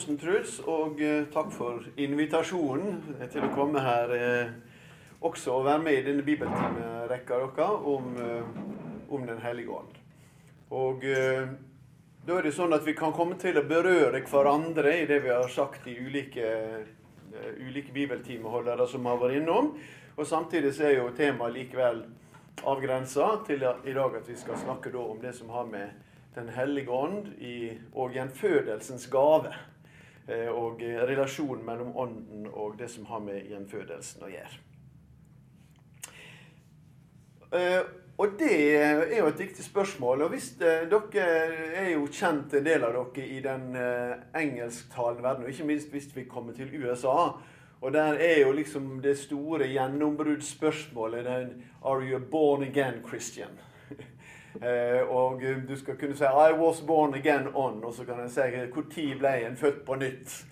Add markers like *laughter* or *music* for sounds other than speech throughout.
Truls, og eh, takk for invitasjonen til å komme her eh, også og være med i denne bibeltimerekka deres om, eh, om Den hellige ånd. Og da er det sånn at vi kan komme til å berøre hverandre i det vi har sagt i ulike, ulike bibeltimeholdere som har vært innom. Og samtidig så er jo temaet likevel avgrensa til i dag at vi skal snakke om det som har med Den hellige ånd i, og gjenfødelsens gave. Eh, Og relasjonen mellom ånden og det som har med gjenfødelsen å gjøre. Eh, og det er jo et viktig spørsmål. Og hvis eh, dere er jo kjent en del av dere i den eh, engelsktalende verden, og ikke minst hvis vi kommer til USA. Og der er jo liksom det store gjennombruddsspørsmålet den Are you a born again Christian? Eh, og eh, du skal kunne si I was born again on, og så kan en si når ble en født på nytt?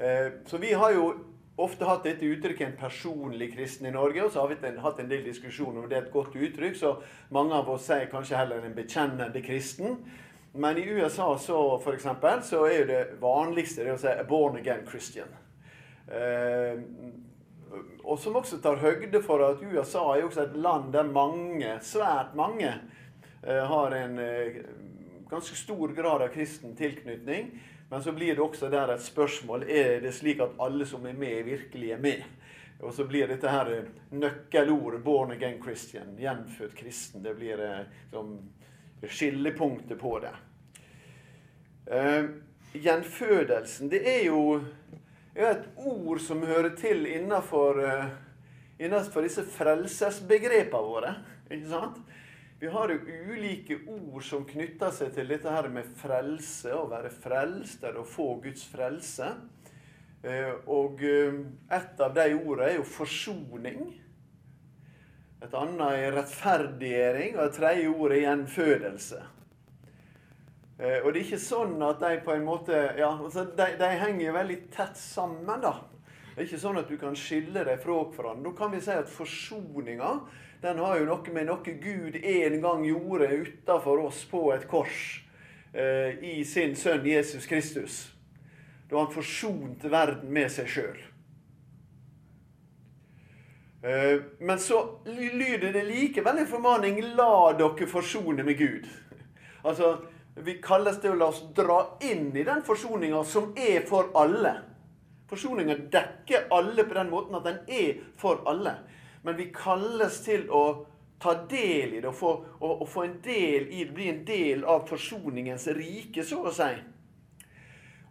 Eh, så vi har jo ofte hatt dette uttrykket 'en personlig kristen' i Norge. Og så har vi hatt en del diskusjoner om det er et godt uttrykk, så mange av oss sier kanskje heller en bekjennende kristen. Men i USA så, for eksempel, så er jo det vanligste det å si 'a born again Christian'. Eh, og som også tar høgde for at USA er jo også et land der mange, svært mange, har en eh, ganske stor grad av kristen tilknytning. Men så blir det også der et spørsmål er det slik at alle som er med, virkelig er med. Og så blir dette her eh, nøkkelordet 'born again Christian', gjenfødt kristen, det blir eh, som skillepunktet på det. Uh, gjenfødelsen, det er jo er et ord som hører til innenfor, uh, disse frelsesbegrepene våre. Ikke sant? Vi har jo ulike ord som knytter seg til dette her med frelse, å være frelst eller å få Guds frelse. Eh, Og eh, et av de ordene er jo forsoning. Et annet er rettferdiggjøring, og et tredje ord er gjenfødelse. Eh, Og det er ikke sånn at de på en måte ja, altså de, de henger veldig tett sammen, da. Det er ikke sånn at du kan skille deg fra hverandre. Da kan vi si at forsoninga den har jo noe med noe Gud en gang gjorde utafor oss på et kors eh, i sin sønn Jesus Kristus. Da han forsonte verden med seg sjøl. Eh, men så lyder det likevel en formaning 'la dere forsone med Gud'. Altså, Vi kalles til å la oss dra inn i den forsoninga som er for alle. Forsoninga dekker alle på den måten at den er for alle. Men vi kalles til å ta del i det og få, og, og få en del i det, bli en del av forsoningens rike, så å si.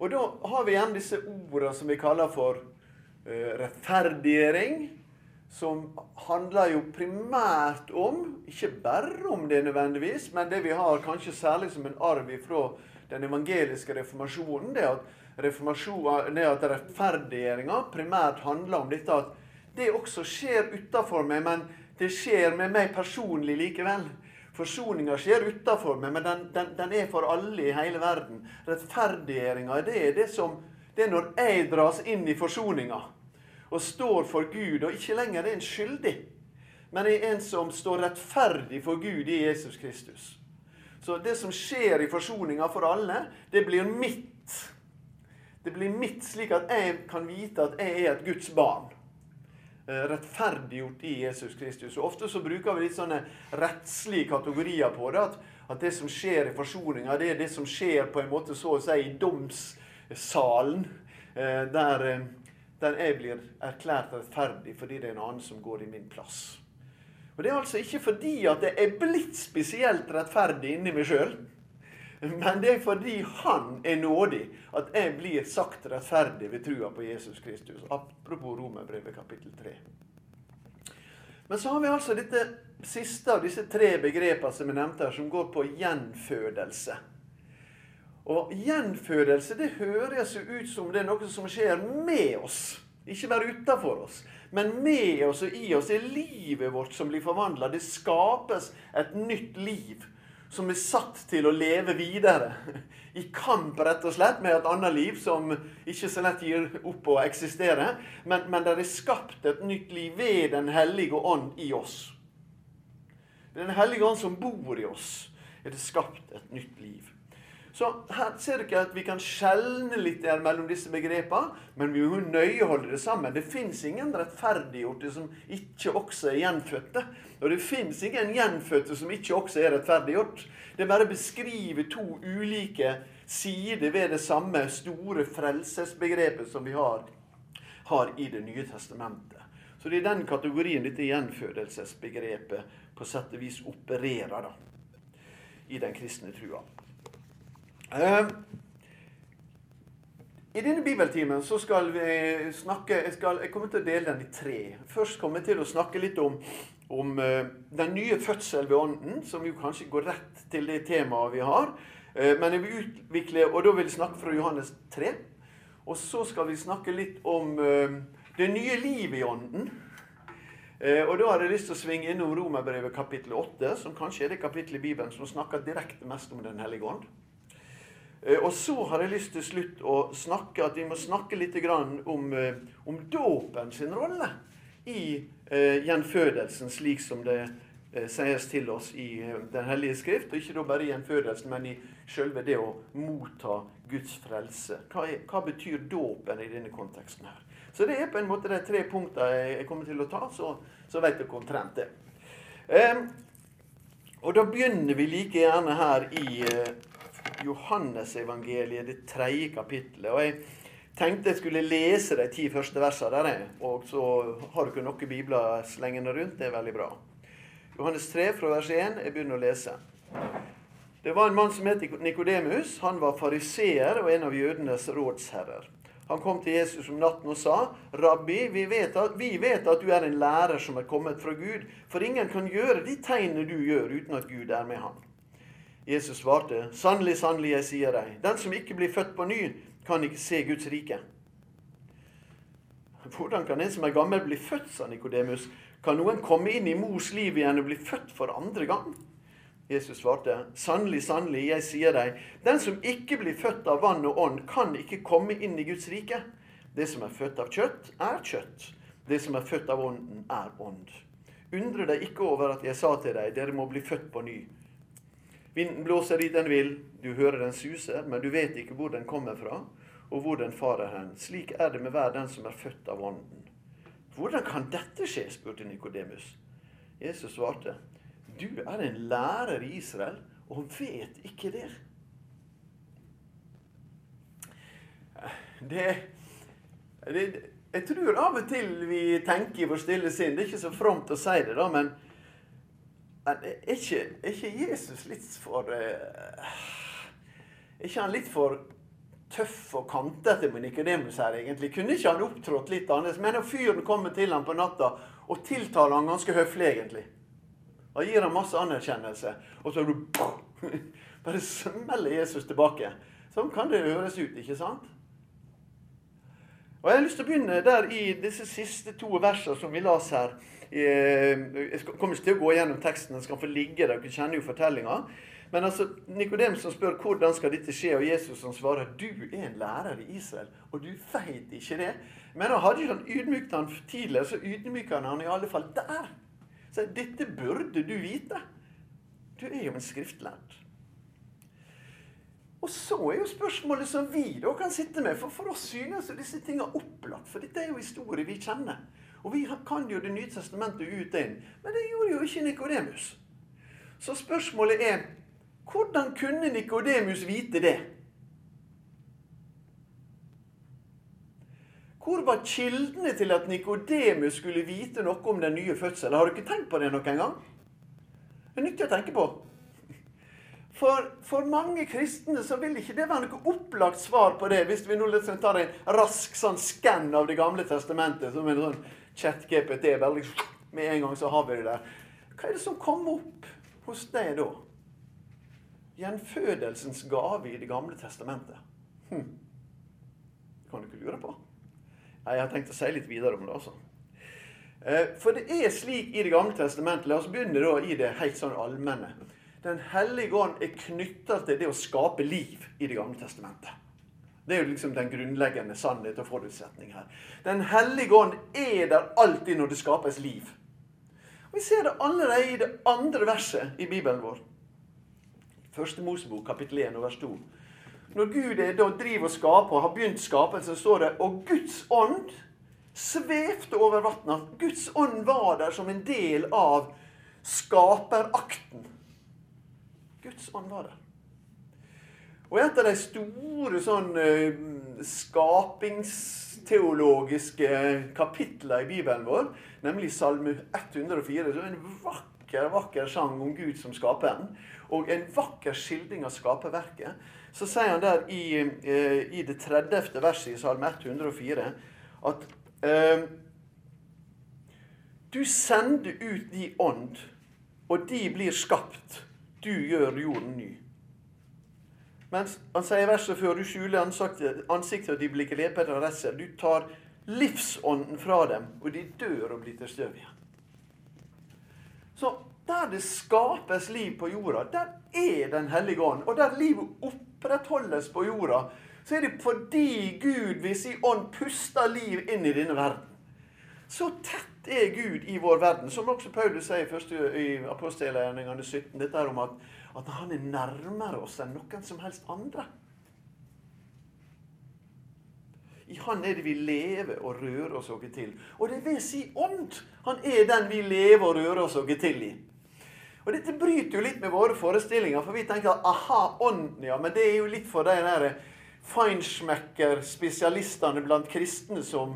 Og da har vi igjen disse ordene som vi kaller for uh, rettferdiggjøring. Som handler jo primært om, ikke bare om det nødvendigvis, men det vi har kanskje særlig som en arv fra den evangeliske reformasjonen, det er at, reformasjon, det at rettferdiggjøringa primært handler om dette at det også skjer utafor meg, men det skjer med meg personlig likevel. Forsoninga skjer utafor meg, men den, den, den er for alle i hele verden. Rettferdiggjøringa det er det som det er når jeg dras inn i forsoninga og står for Gud, og ikke lenger er en skyldig, men er en som står rettferdig for Gud i Jesus Kristus. Så det som skjer i forsoninga for alle, det blir mitt. Det blir mitt slik at jeg kan vite at jeg er et Guds barn. Eh, Rettferdiggjort i Jesus Kristus. Og Ofte så bruker vi litt sånne rettslige kategorier på det. At, at det som skjer i forsoninga, det er det som skjer på en måte så å si i domssalen. eh, Der eh, der jeg blir erklært rettferdig fordi det er en annen som går i min plass. Og Det er altså ikke fordi at jeg er blitt spesielt rettferdig inni meg sjøl, men det er fordi Han er nådig at jeg blir sagt rettferdig ved trua på Jesus Kristus. Apropos Romerbrevet kapittel 3. Men så har vi altså dette siste av disse tre begrepene som jeg nevnte her, som går på gjenfødelse. Og gjenfødelse det høres jo ut som det er noe som skjer med oss. Ikke bare utafor oss, men med oss og i oss er livet vårt som blir forvandla. Det skapes et nytt liv som er satt til å leve videre. I kamp rett og slett med et annet liv som ikke så lett gir opp å eksistere. Men, men det er skapt et nytt liv ved Den hellige ånd i oss. Den hellige ånd som bor i oss, er det skapt et nytt liv. Så her ser dere at vi kan skjelne litt der mellom disse begrepene, men vi må nøye holde det sammen. Det fins ingen rettferdiggjorte som ikke også er gjenfødte. Og det fins ingen gjenfødte som ikke også er rettferdiggjort. Det bare beskriver to ulike sider ved det samme store frelsesbegrepet som vi har, har i Det nye testamentet. Så det er den kategorien dette gjenfødelsesbegrepet på sett og vis opererer da, i den kristne trua. Uh, I denne bibeltimen så skal vi snakke Jeg, skal, jeg kommer til å dele den i tre. Først kommer jeg til å snakke litt om, om uh, den nye fødsel ved Ånden, som jo kanskje går rett til det temaet vi har. Uh, men jeg vil utvikle, og da vil jeg snakke fra Johannes 3. Og så skal vi snakke litt om det nye livet i Ånden. Og Da har jeg lyst til å svinge innom Romerbrevet kapittel 8, som kanskje er det kapittelet i Bibelen som snakker direkte mest om Den hellige ånd. Eh, og så har jeg lyst til slutt å snakke at vi må snakke litt om, eh, om dåpen sin rolle i eh, gjenfødelsen, slik som det eh, sies til oss i eh, Den hellige skrift. Og ikke bare i gjenfødelsen, men i selve det å motta Guds frelse. Hva, er, hva betyr dåpen i denne konteksten her? Så det er på en måte de tre punktene jeg kommer til å ta, så, så vet dere omtrent det. Eh, og da begynner vi like gjerne her i Johannesevangeliet, det tredje kapittelet. Og jeg tenkte jeg skulle lese de ti første versene der, og så har dere noen bibler slengende rundt. Det er veldig bra. Johannes 3 fra vers 1. Jeg begynner å lese. Det var en mann som het Nikodemus. Han var fariseer og en av jødenes rådsherrer. Han kom til Jesus om natten og sa, 'Rabbi, vi vet, at, vi vet at du er en lærer som er kommet fra Gud.' 'For ingen kan gjøre de tegnene du gjør, uten at Gud er med ham.' Jesus svarte, 'Sannelig, sannelig, jeg sier deg, den som ikke blir født på ny, kan ikke se Guds rike.' Hvordan kan en som er gammel, bli født, sa Nikodemus. Kan noen komme inn i mors liv igjen og bli født for andre gang? Jesus svarte, 'Sannelig, sannelig, jeg sier deg, den som ikke blir født av vann og ånd, kan ikke komme inn i Guds rike.' Det som er født av kjøtt, er kjøtt. Det som er født av ånden, er ånd. Undre deg ikke over at jeg sa til deg, dere må bli født på ny. Vinden blåser dit den vil, du hører den suser, men du vet ikke hvor den kommer fra, og hvor den farer hen. Slik er det med hver den som er født av Ånden. Hvordan kan dette skje? spurte Nikodemus. Jesus svarte, du er en lærer i Israel og vet ikke det. Det, det Jeg tror av og til vi tenker i vår stille sinn Det er ikke så fromt å si det, da, men er ikke, er ikke Jesus litt for uh, Er ikke han litt for tøff og kantete med Nikodemus her, egentlig? Kunne ikke han opptrådt litt annerledes? Men når fyren kommer til ham på natta og tiltaler han ganske høflig, egentlig Han gir ham masse anerkjennelse, og så *laughs* bare smeller Jesus tilbake. Sånn kan det høres ut, ikke sant? Og Jeg har lyst til å begynne der i disse siste to versene som vi las her. Eh, jeg kommer ikke til å gå gjennom teksten, den skal få ligge der. Dere kjenner jo fortellinga. Men altså, Nikodemus spør hvordan skal dette skje, og Jesus som svarer du er en lærer i Israel, og du veit ikke det. Men han hadde ikke han ydmykt han tidligere, så ydmyker han han i alle fall der. Så dette burde du vite. Du er jo en skriftlært. Og så er jo spørsmålet som vi da kan sitte med. For for oss synes jo disse tingene opplagt. For dette er jo historie vi kjenner. Og vi kan jo Det nye testamentet ut og inn. Men det gjorde jo ikke Nikodemus. Så spørsmålet er hvordan kunne Nikodemus vite det? Hvor var kildene til at Nikodemus skulle vite noe om den nye fødselen? Har du ikke tenkt på det noen gang? Det er nyttig å tenke på. For, for, mange kristne så vil ikke det være noe opplagt svar på det, hvis vi nå liksom tar en rask sånn skann av Det gamle testamentet. som en sånn chat-GPT. Med en gang så har vi det der. Hva er det som kom opp hos deg da? Gjenfødelsens gave i Det gamle testamentet. Hm. Kan du ikke lure på? Nei, Jeg har tenkt å si litt videre om det. altså. For det er slik i Det gamle testamentet La oss begynne da i det helt sånn allmenne. Den hellige ånd er knytta til det å skape liv i Det gamle testamentet. Det er jo liksom den grunnleggende sannhet og forutsetning her. Den hellige ånd er der alltid når det skapes liv. Og Vi ser det allerede i det andre verset i Bibelen vår. Første Mosebok, kapittel 1, vers 2. Når Gud er, da driver og skaper og har begynt skapelsen, står det Og Guds ånd svevde over vannet. Guds ånd var der som en del av skaperakten. Guds ånd var der. Og et av de store sånn uh, skapingsteologiske kapitlene i Bibelen vår, nemlig Salme 104, som er en vakker, vakker sang om Gud som skaperen, og en vakker skildring av skaperverket, så sier han der i, uh, i det 30. verset i Salme 104 at du sender ut de ånd, og de blir skapt. Du gjør jorden ny. Mens han sier i verset før du skjuler ansiktet, og de blir grepet av redsel. Du tar livsånden fra dem, og de dør og blir til støv igjen. Så der det skapes liv på jorda, der er Den hellige ånd. Og der livet opprettholdes på jorda, så er det fordi Gud ved sin ånd puster liv inn i denne verden. Så tett er Gud i vår verden, som også Paulus sier i apostelgjerningene 17. Dette er om at at han er nærmere oss enn noen som helst andre. I Han er det vi lever og rører oss noe til. Og det vil si ånd. Han er den vi lever og rører oss noe til i. Og Dette bryter jo litt med våre forestillinger, for vi tenker aha, ånden, ja. Men det er jo litt for de der feinschmecker-spesialistene blant kristne som,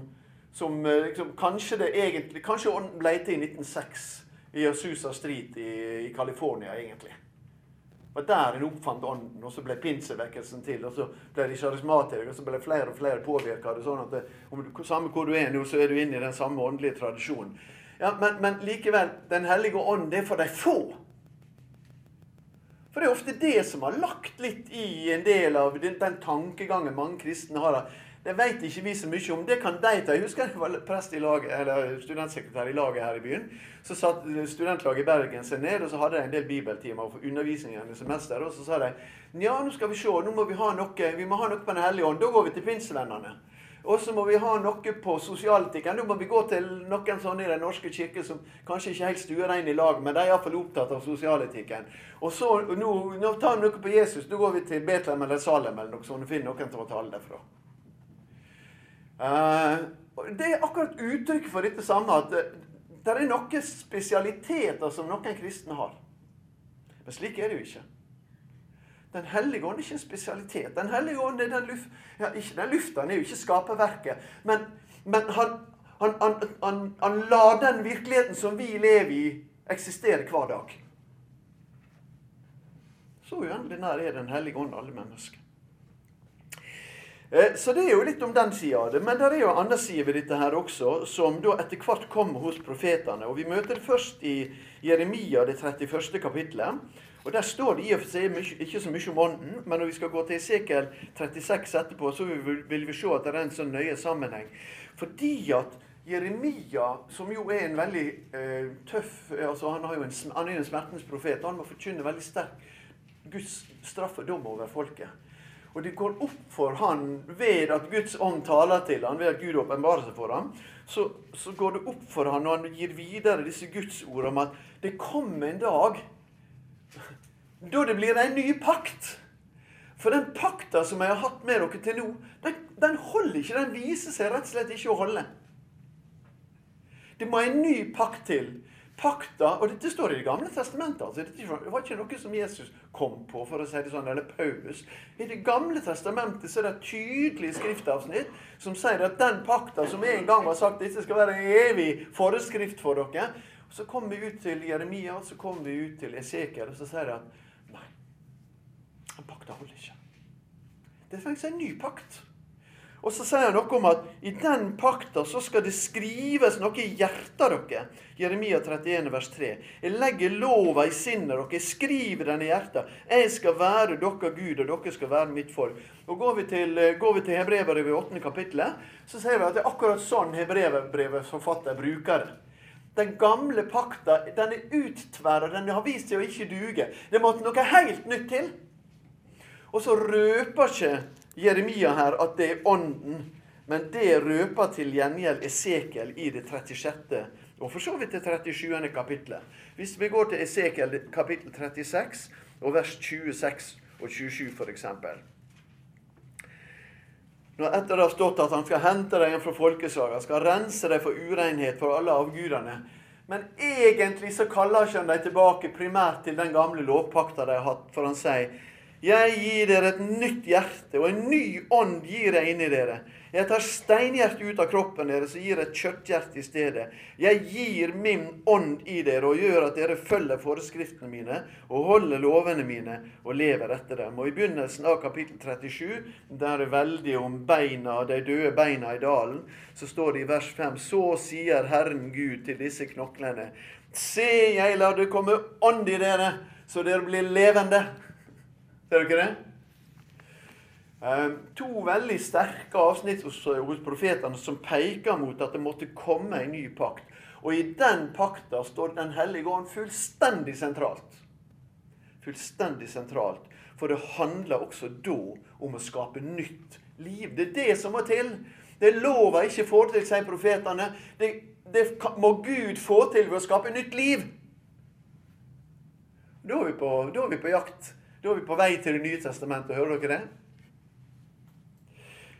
som liksom, kanskje det egentlig, kanskje ånden ble til i 1906 i Asusa Street i, i California, egentlig var der en oppfant ånden, og så ble pinsevekkelsen til. Og så ble de charismatikere, og så ble flere og flere påvirka. Sånn at det, du, samme hvor du er nå, så er du inne i den samme åndelige tradisjonen. Ja, men, men, likevel, Den hellige ånd, det er for de få. For det er ofte det som har lagt litt i en del av den, den tankegangen mange kristne har. Det vet ikke vi så mye om. Det kan de ta. Jeg husker jeg var prest i lag, eller studentsekretær i laget her i byen. Så satt studentlaget i Bergen seg ned, og så hadde de en del bibeltimer for undervisning i semester. Og så sa de ja, nå skal vi se, nå må vi ha noe vi må ha noe på Den hellige ånd. Da går vi til pinsevennene. Og så må vi ha noe på sosialetikken. Nå må vi gå til noen sånne i Den norske kirke som kanskje ikke helt stuereine i lag, men de er iallfall opptatt av sosialetikken. Og så nå, nå tar vi noe på Jesus. Da går vi til Betlehem eller Salem eller noe sånt og finner noen til å tale derfra. Eh, det er akkurat uttrykk for dette samme at det er noen spesialiteter som noen kristne har. Men slik er det jo ikke. Den hellige ånd er ikke en spesialitet. Den hellige ånd er den luft... Ja, ikke den lufta, han er jo ikke skaperverket. Men, men han, han, han, han, lar den virkeligheten som vi lever i, eksistere hver dag. Så uendelig nær er Den hellige ånd alle mennesker. Eh, så det er jo litt om den sida av det. Men det er jo en annen side ved dette her også, som da etter hvert kommer hos profetene. Og Vi møter det først i Jeremia, det 31. kapittelet. Og Der står det i og for seg ikke så mye om ånden, men når vi skal gå til Esekiel 36 etterpå, så vil vi se at det er en sånn nøye sammenheng. Fordi at Jeremia, som jo er en veldig eh, tøff altså Han, en, han er jo en smertens profet. Han må forkynne veldig sterk Guds straff og dom over folket. Og det går opp for han ved at Guds ånd taler til han, ved at Gud åpenbarer seg for ham, så, så, går det opp for han når han gir videre disse Guds ord om at det kommer en dag da det blir en ny pakt. For den pakta som jeg har hatt med dere til nå, den, den holder ikke. Den viser seg rett og slett ikke å holde. Det må en ny pakt til pakta Og dette står i Det gamle testamentet. altså Det var ikke noe som Jesus kom på, for å si det sånn, eller Paulus. I Det gamle testamentet så er det et tydelig skriftavsnitt som sier at den pakta som en gang var sagt dette skal være en evig foreskrift for dere. Så kommer vi ut til Jeremia, og så kommer vi ut til Esekiel, og så sier de at nei, den pakta holder ikke. Det trengs en ny pakt. Og så sier han noe om at i den pakta så skal det skrives noe i hjertet deres. Jeremia 31, vers 3. Jeg legger lova i sinnet deres, jeg skriver den i hjertet. Jeg skal være dere Gud, og dere skal være mitt folk. Og Går vi til, går til Hebrevet i 8. kapittelet, så ser vi at det er akkurat sånn Hebrevet forfatter bruker det. Den gamle pakta den er uttverra, den har vist seg å ikke duge. Det måtte noe helt nytt til. Og så røper ikke Jeremia her at det er Ånden, men det røper til gjengjeld Esekiel i det 36. og for så vidt det 37. kapittelet. Hvis vi går til Esekiel kapittel 36 og vers 26 og 27 f.eks. Når etter det har stått at han skal hente deg fra folkeslaget, skal rense deg for urenhet for alle avgudene. Men egentlig så kaller ikke han dem tilbake primært til den gamle lovpakta de har hatt, for han sier jeg gir dere et nytt hjerte, og en ny ånd gir jeg inni dere. Jeg tar steinhjertet ut av kroppen deres og gir et kjøtthjerte i stedet. Jeg gir min ånd i dere og gjør at dere følger forskriftene mine og holder lovene mine og lever etter dem. Og I begynnelsen av kapittel 37, der det er veldig om beina, de døde beina i dalen, så står det i vers 5.: Så sier Herren Gud til disse knoklene. Se, jeg lar det komme ånd i dere, så dere blir levende. Ser dere det? Ehm, to veldig sterke avsnitt hos, hos profetene som peker mot at det måtte komme en ny pakt. Og i den pakta står Den hellige ånd fullstendig sentralt. Fullstendig sentralt. For det handler også da om å skape nytt liv. Det er det som må til. Det lover ikke får til, sier profetene. Det, det må Gud få til ved å skape nytt liv. Da er vi på, er vi på jakt da er vi på vei til Det nye testamentet. Hører dere det?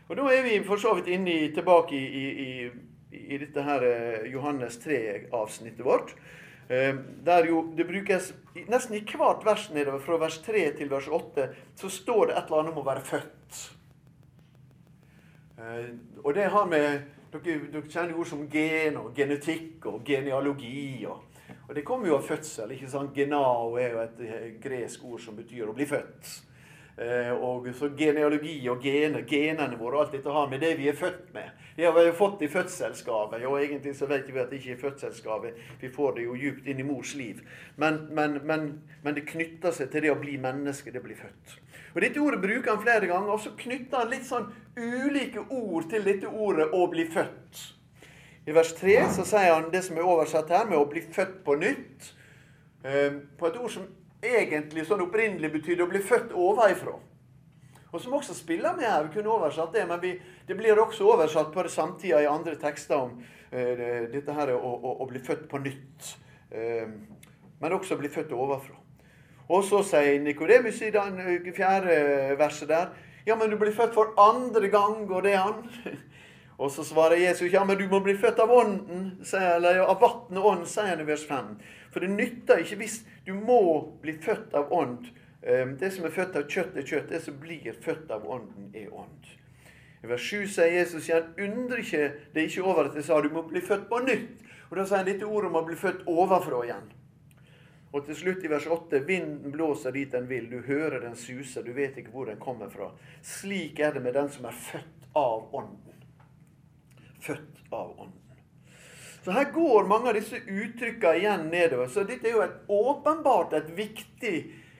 Og Da er vi for så vidt inne i, tilbake i, i, i, dette her eh, Johannes 3-avsnittet vårt. Eh, der jo det brukes Nesten i hvert vers nedover, fra vers 3 til vers 8, så står det et eller annet om å være født. Eh, og det har med dere, dere kjenner ord som gen og genetikk og genealogi. og og Det kommer jo av fødsel. ikke sant? Genao er jo et eh, gresk ord som betyr å bli født. Eh, og så Genealogi og gener, genene våre, alt dette har med det vi er født med. Det har jo fått i fødselsgave, og egentlig så vet vi at det ikke er fødselsgave. Vi får det jo djupt inn i mors liv. Men, men, men, men, det knytter seg til det å bli menneske, det å bli født. Og Dette ordet bruker han flere ganger, og så knytter han litt sånn ulike ord til dette ordet 'å bli født'. I vers 3 så sier han det som er oversatt her, med å bli født på nytt. Eh, på et ord som egentlig sånn opprinnelig betydde å bli født ovenfra. Og som også spiller med her. Vi kunne oversatt det, men vi, det blir også oversatt på det samtida i andre tekster om uh, dette her å, å, å, bli født på nytt. Uh, men også bli født ovenfra. Og så sier Nikodemus i det fjerde verset der Ja, men du blir født for andre gang, går det an? *laughs* Og så svarer Jesus ja, men du må bli født av ånden, eller av vann og ånd, sier han i vers 5. For det nytter ikke hvis du må bli født av ånd. Ehm, det som er født av kjøtt, er kjøtt. Det som blir født av ånden, er ånd. I vers 7 sier Jesus igjen undrer ikke det er ikke over at jeg sa du må bli født på nytt. Og Da sier han dette ordet om å bli født ovenfra igjen. Og til slutt i vers 8.: Vinden blåser dit den vil, du hører den suser, du vet ikke hvor den kommer fra. Slik er det med den som er født av Ånden født av Ånden. Så Her går mange av disse uttrykkene igjen nedover. Så dette er jo et, åpenbart et viktig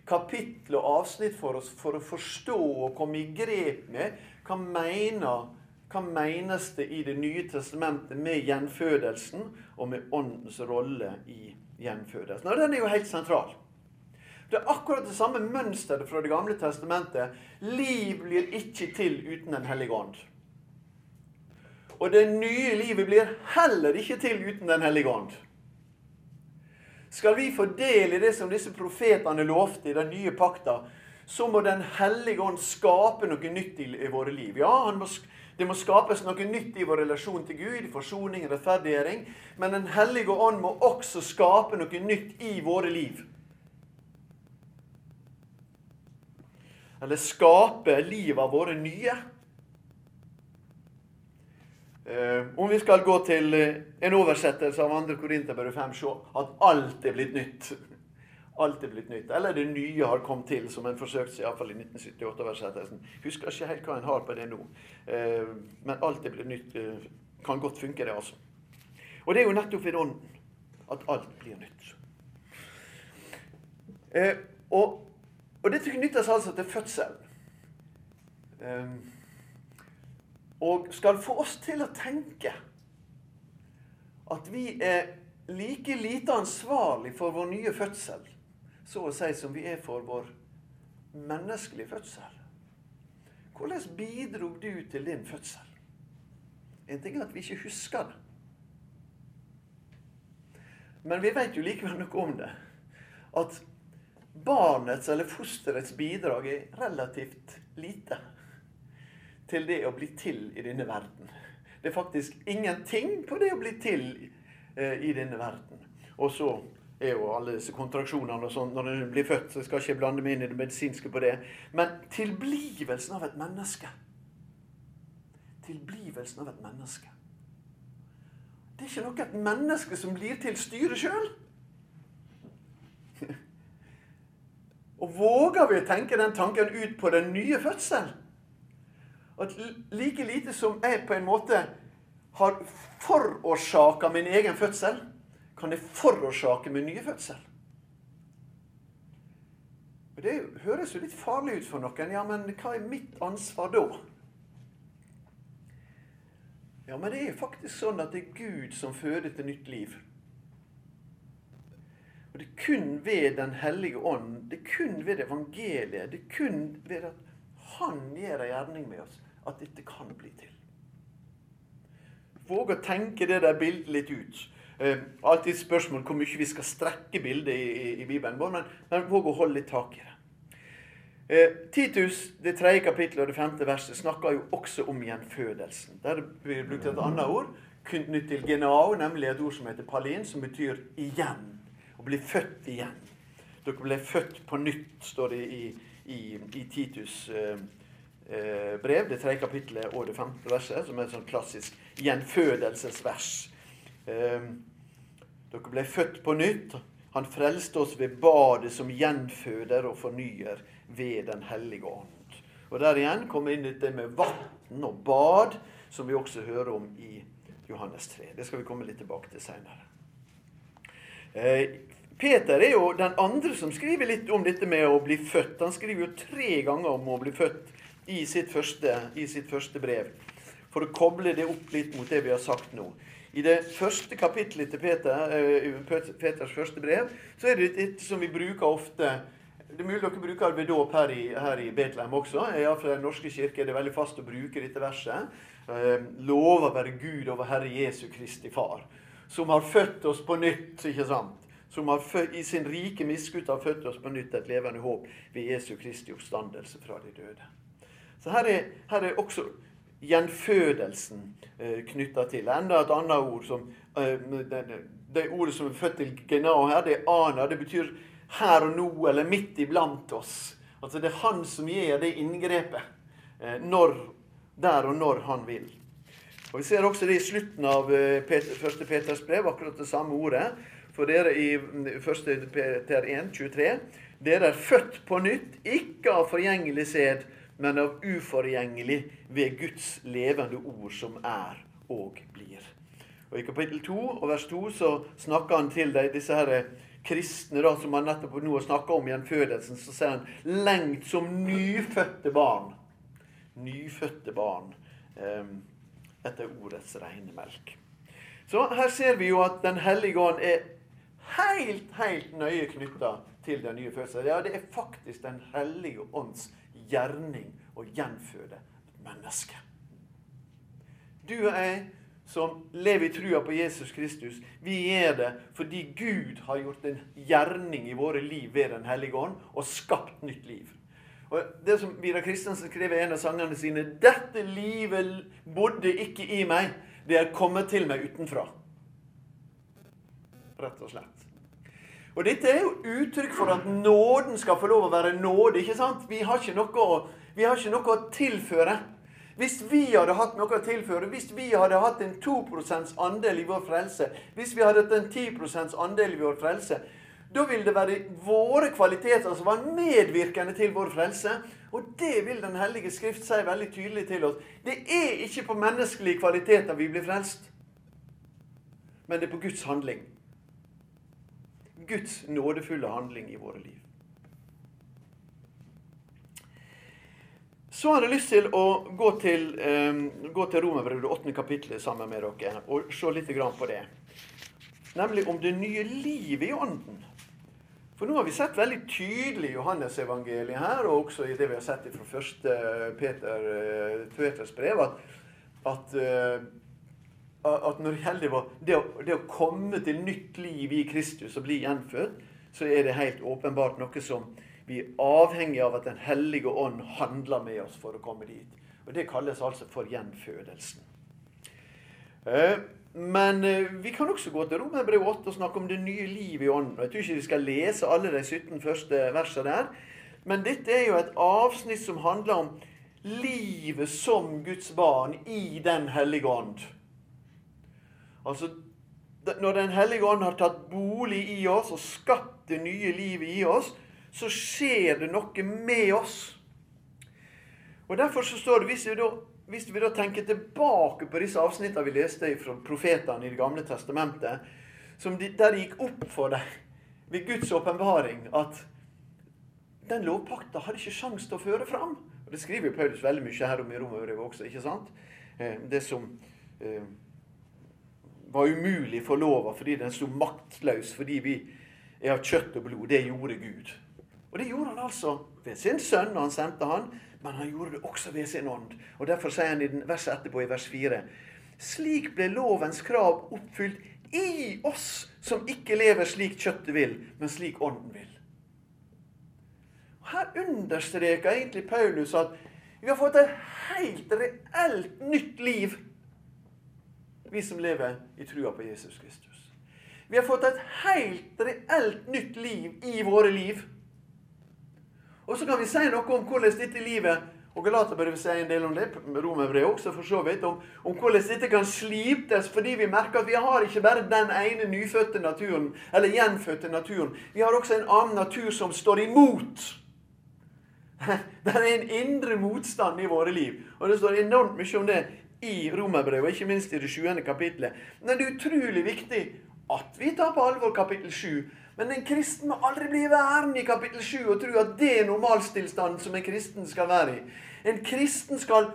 kapittel og avsnitt for oss for å forstå og komme i grep med hva mener hva menes det i Det nye testamentet med gjenfødelsen og med Åndens rolle i gjenfødelsen? Og Den er jo helt sentral. Det er akkurat det samme mønsteret fra Det gamle testamentet. Liv blir ikke til uten Den hellige ånd. Og det nye livet blir heller ikke til uten Den hellige ånd. Skal vi få del i det som disse profetene lovte i den nye pakta, så må Den hellige ånd skape noe nytt i, våre liv. Ja, må, det må skapes noe nytt i vår relasjon til Gud, forsoning rettferdiggjøring. Men Den hellige ånd må også skape noe nytt i våre liv. Eller skape livet av våre nye. Eh, om vi skal gå til eh, en oversettelse av 2. Korinterbrev 5, se at alt er blitt nytt. *laughs* Alt er blitt nytt. Eller det nye har kommet til, som en forsøkte seg iallfall i 1978-oversettelsen. Husker ikke helt hva en har på det nå. Eh, men alt er blitt nytt. Kan godt funke, det, altså. Og det er jo nettopp ved Ånden at alt blir nytt. Og, og dette knyttes altså til fødselen. Og skal få oss til å tenke at vi er like lite ansvarlig for vår nye fødsel, så å si, som vi er for vår menneskelige fødsel. Hvordan bidro du til din fødsel? En ting er at vi ikke husker det. Men vi vet jo likevel noe om det. At barnets eller fosterets bidrag er relativt lite til det å bli til i denne verden. Det er faktisk ingenting på det å bli til eh, i denne verden. Og så er jo alle disse kontraksjonene og sånn når en blir født, så jeg skal ikke blande meg inn i det medisinske på det. Men tilblivelsen av et menneske Tilblivelsen av et menneske. Det er ikke noe et menneske som blir til styre sjøl. *laughs* Og våger vi å tenke den tanken ut på den nye fødselen? At like lite som jeg på en måte har forårsaka min egen fødsel, kan jeg forårsake min nye fødsel. Og Det høres jo litt farlig ut for noen. Ja, men hva er mitt ansvar da? Ja, men det er faktisk sånn at det er Gud som føder til nytt liv. Og det er kun ved Den hellige ånd, det er kun ved evangeliet, det er kun ved at Han gjør en gjerning med oss, at dette kan bli til. Våg å tenke det der bildet litt ut. Eh, alltid spørsmål hvor mye vi skal strekke bildet i, i, i Bibelen. Men, men våg å holde litt tak i det. Eh, Titus, det tredje kapittelet og det femte verset, snakker jo også om gjenfødelsen. Der blir det brukt et annet ord knyttet til genao, nemlig et ord som heter palin, som betyr igjen. Å bli født igjen. Dere ble født på nytt, står det i, i, i Titus. Eh, brev, det tredje kapittelet og det femte verset, som er et sånn klassisk gjenfødelsesvers. Eh, dere ble født på nytt. Han frelste oss ved badet som gjenføder og fornyer ved Den hellige ånd. Og Der igjen kommer inn dette med vann og bad, som vi også hører om i Johannes 3. Det skal vi komme litt tilbake til seinere. Eh, Peter er jo den andre som skriver litt om dette med å bli født. Han skriver jo tre ganger om å bli født i sitt, første, i sitt første brev. For å koble det opp litt mot det vi har sagt nå. I det første kapittelet til Peter, uh, Peters første brev så er det dette som vi bruker ofte Det er mulig dere bruker det ved dåp her, her, i Betlehem også. Iallfall i Den norske kirke er det veldig fast å bruke dette verset. Uh, Lova være Gud over Herre Jesu Kristi Far, som har født oss på nytt. ikke sant? Som født, i sin rike miskutt har født oss på nytt et levende håp ved Jesu Kristi oppstandelse fra de døde. Så her er, her er også gjenfødelsen eh, knytta til. Enda et annet ord som eh, det, det, ordet som er født til genao her, det er ana. Det betyr her og nå, eller midt iblant oss. Altså Det er han som gjør det inngrepet. Eh, når, der og når han vil. Og Vi ser også det i slutten av eh, Peter, 1. Peters brev, akkurat det samme ordet. For dere i 1. Peter 1, 23. Dere er født på nytt, ikke av forgjengelig sæd, men av uforgjengelig ved Guds levende ord, som er og blir. Og I kapittel 2 og vers 2 så snakker han til deg, disse her kristne da, som han nettopp nå har snakka om gjenfødelsen. Så sier han 'lengt som nyfødte barn'. Nyfødte barn eh, etter ordets rene melk. Så her ser vi jo at Den hellige ånd er helt, helt nøye knytta til den nye fødselen. Ja, det er faktisk Den hellige ånds gjerning å gjenføde et menneske. Du og jeg som lever i trua på Jesus Kristus, vi gjør det fordi Gud har gjort en gjerning i våre liv ved Den hellige ånd og skapt nytt liv. Og det som Vidar Kristiansen skrev i en av sangene sine 'Dette livet bodde ikke i meg, det er kommet til meg utenfra'. Rett og slett. Og Dette er jo uttrykk for at nåden skal få lov å være nåde. ikke sant? Vi har ikke noe, har ikke noe å tilføre. Hvis vi hadde hatt noe å tilføre, hvis vi hadde hatt en 2% andel i vår frelse, hvis vi hadde hatt en 10% andel i vår frelse, Da vil det være våre kvaliteter som var medvirkende til vår frelse. Og det vil Den hellige skrift si veldig tydelig til oss. Det er ikke på menneskelige kvaliteter vi blir frelst, men det er på Guds handling. Guds nådefulle handling i våre liv. Så har jeg lyst til å gå til, um, til Romerbrevet, det åttende kapittelet, sammen med dere og se litt på det. Nemlig om det nye livet i Ånden. For nå har vi sett veldig tydelig Johannes-evangeliet her, og også i det vi har sett fra første Peter, eh, Peters brev, at, at, eh, at når gjelder det å, det å komme til nytt liv i Kristus og bli gjenfødt, så er det helt åpenbart noe som vi er avhengig av at Den hellige ånd handler med oss for å komme dit. Og Det kalles altså for gjenfødelsen. Eh, men eh, vi kan også gå til Romerbrev 8 og snakke om det nye livet i ånden. Jeg tror ikke vi skal lese alle de 17 første versene der. Men dette er jo et avsnitt som handler om livet som Guds barn i Den hellige ånd. Altså, Når Den hellige ånd har tatt bolig i oss og skapt det nye livet i oss, så skjer det noe med oss. Og Derfor så står det, hvis vi da, hvis vi da tenker tilbake på disse avsnittene vi leste fra profetene i Det gamle testamentet, de, der gikk opp for dem ved Guds åpenbaring at den lovpakta hadde ikke sjanse til å føre fram. Og Det skriver Paulus veldig mye her om i Romerbrevet også. ikke sant? Eh, det som eh, var umulig for lova fordi den sto maktløs fordi vi er av kjøtt og blod. Det gjorde Gud. Og det gjorde han altså ved sin sønn når han sendte han, men han gjorde det også ved sin ånd. Og Derfor sier han i verset etterpå, i vers 4.: Slik ble lovens krav oppfylt i oss som ikke lever slik kjøttet vil, men slik ånden vil. Og Her understreker egentlig Paulus at vi har fått et helt reelt nytt liv, vi som lever i trua på Jesus Kristus. Vi har fått et helt reelt nytt liv i våre liv. Og så kan vi si noe om hvordan dette livet og Galaterbrevet sier en del om det, Romerbrevet også for så vidt, om, om, hvordan dette kan sliptes fordi vi merker at vi har ikke bare den ene nyfødte naturen, eller gjenfødte naturen. Vi har også en annen natur som står imot. *laughs* Det er en indre motstand i våre liv. Og det står enormt mye om det i Romerbrevet, ikke minst i det sjuende kapitlet. Men det er utrolig viktig at vi tar på alvor kapittel sju men en kristen må aldri bli værende i kapittel 7 og tro at det er normalstilstanden som en kristen skal være i. En kristen skal